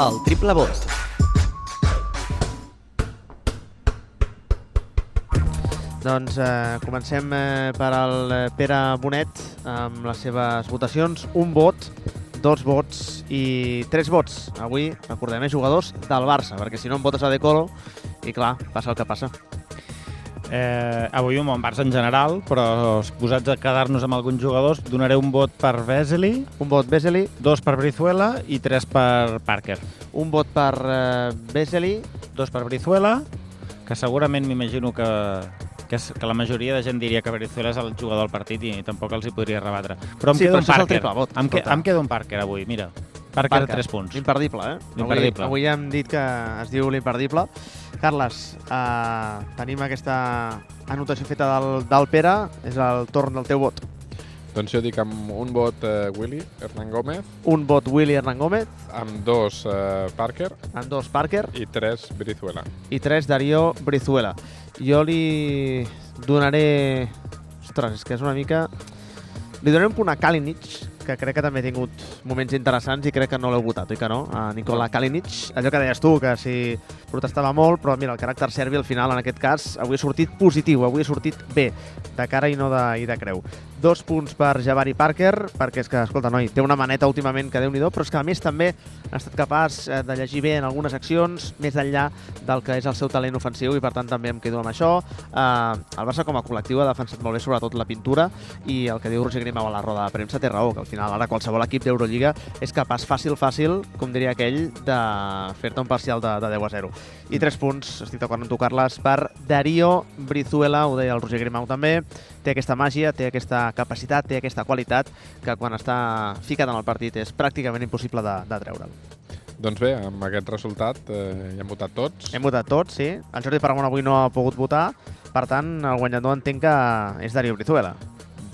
El triple vot. Doncs eh, comencem eh, per al eh, Pere Bonet amb les seves votacions. Un vot, dos vots i tres vots. Avui, recordem, eh, jugadors del Barça, perquè si no em votes a De Colo i clar, passa el que passa. Eh, avui un bon Barça en general, però posats a quedar-nos amb alguns jugadors, donaré un vot per Vesely, Un vot Vesely, dos per Brizuela i tres per Parker. un vot per eh, Vesely, Dos per Brizuela, que segurament m'imagino que, que, és, que la majoria de gent diria que Brizuela és el jugador del partit i tampoc els hi podria rebatre. Però em Sí, queda però un Parker. triple vot, em, que, em queda un Parker avui, mira. Parker, Parker. 3 punts. Imperdible, eh? Imperdible. Avui, avui hem dit que es diu l'imperdible. Carles, eh, tenim aquesta anotació feta del, del Pere, és el torn del teu vot. Doncs jo dic amb un vot eh, Willy, Hernán Gómez, Un vot Willy Hernán Gómez, amb dos eh, Parker amb dos Parker i tres Brizuela. i tres Darío Brizuela. Jo li donaré... Ostres, és que és una mica... Li donaré un punt a Kalinic, que crec que també ha tingut moments interessants i crec que no l'heu votat, oi que no? A Nikola Kalinic. Allò que deies tu, que si protestava molt, però mira, el caràcter serbi al final, en aquest cas, avui ha sortit positiu, avui ha sortit bé, de cara i no de, i de creu. Dos punts per Javari Parker, perquè és que, escolta, noi, té una maneta últimament que déu nhi però és que a més també ha estat capaç eh, de llegir bé en algunes accions, més enllà del que és el seu talent ofensiu i per tant també em quedo amb això. Eh, el Barça com a col·lectiu ha defensat molt bé sobretot la pintura i el que diu Roger Grimau a la roda de premsa té raó, que al final ara qualsevol equip d'Eurolliga és capaç fàcil, fàcil, com diria aquell, de fer-te un parcial de, de 10 a 0. I tres punts, estic d'acord amb tu, Carles, per Darío Brizuela, ho deia el Roger Grimau també, té aquesta màgia, té aquesta capacitat, té aquesta qualitat que quan està ficat en el partit és pràcticament impossible de, de treure'l. Doncs bé, amb aquest resultat eh, ja hem votat tots. Hem votat tots, sí. El Jordi Paramon avui no ha pogut votar, per tant, el guanyador entenc que és Darío Brizuela.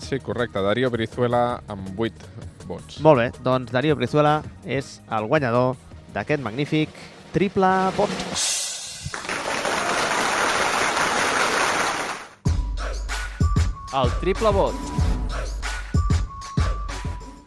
Sí, correcte. Darío Brizuela amb 8 vots. Molt bé, doncs Darío Brizuela és el guanyador d'aquest magnífic triple vot. El triple vot.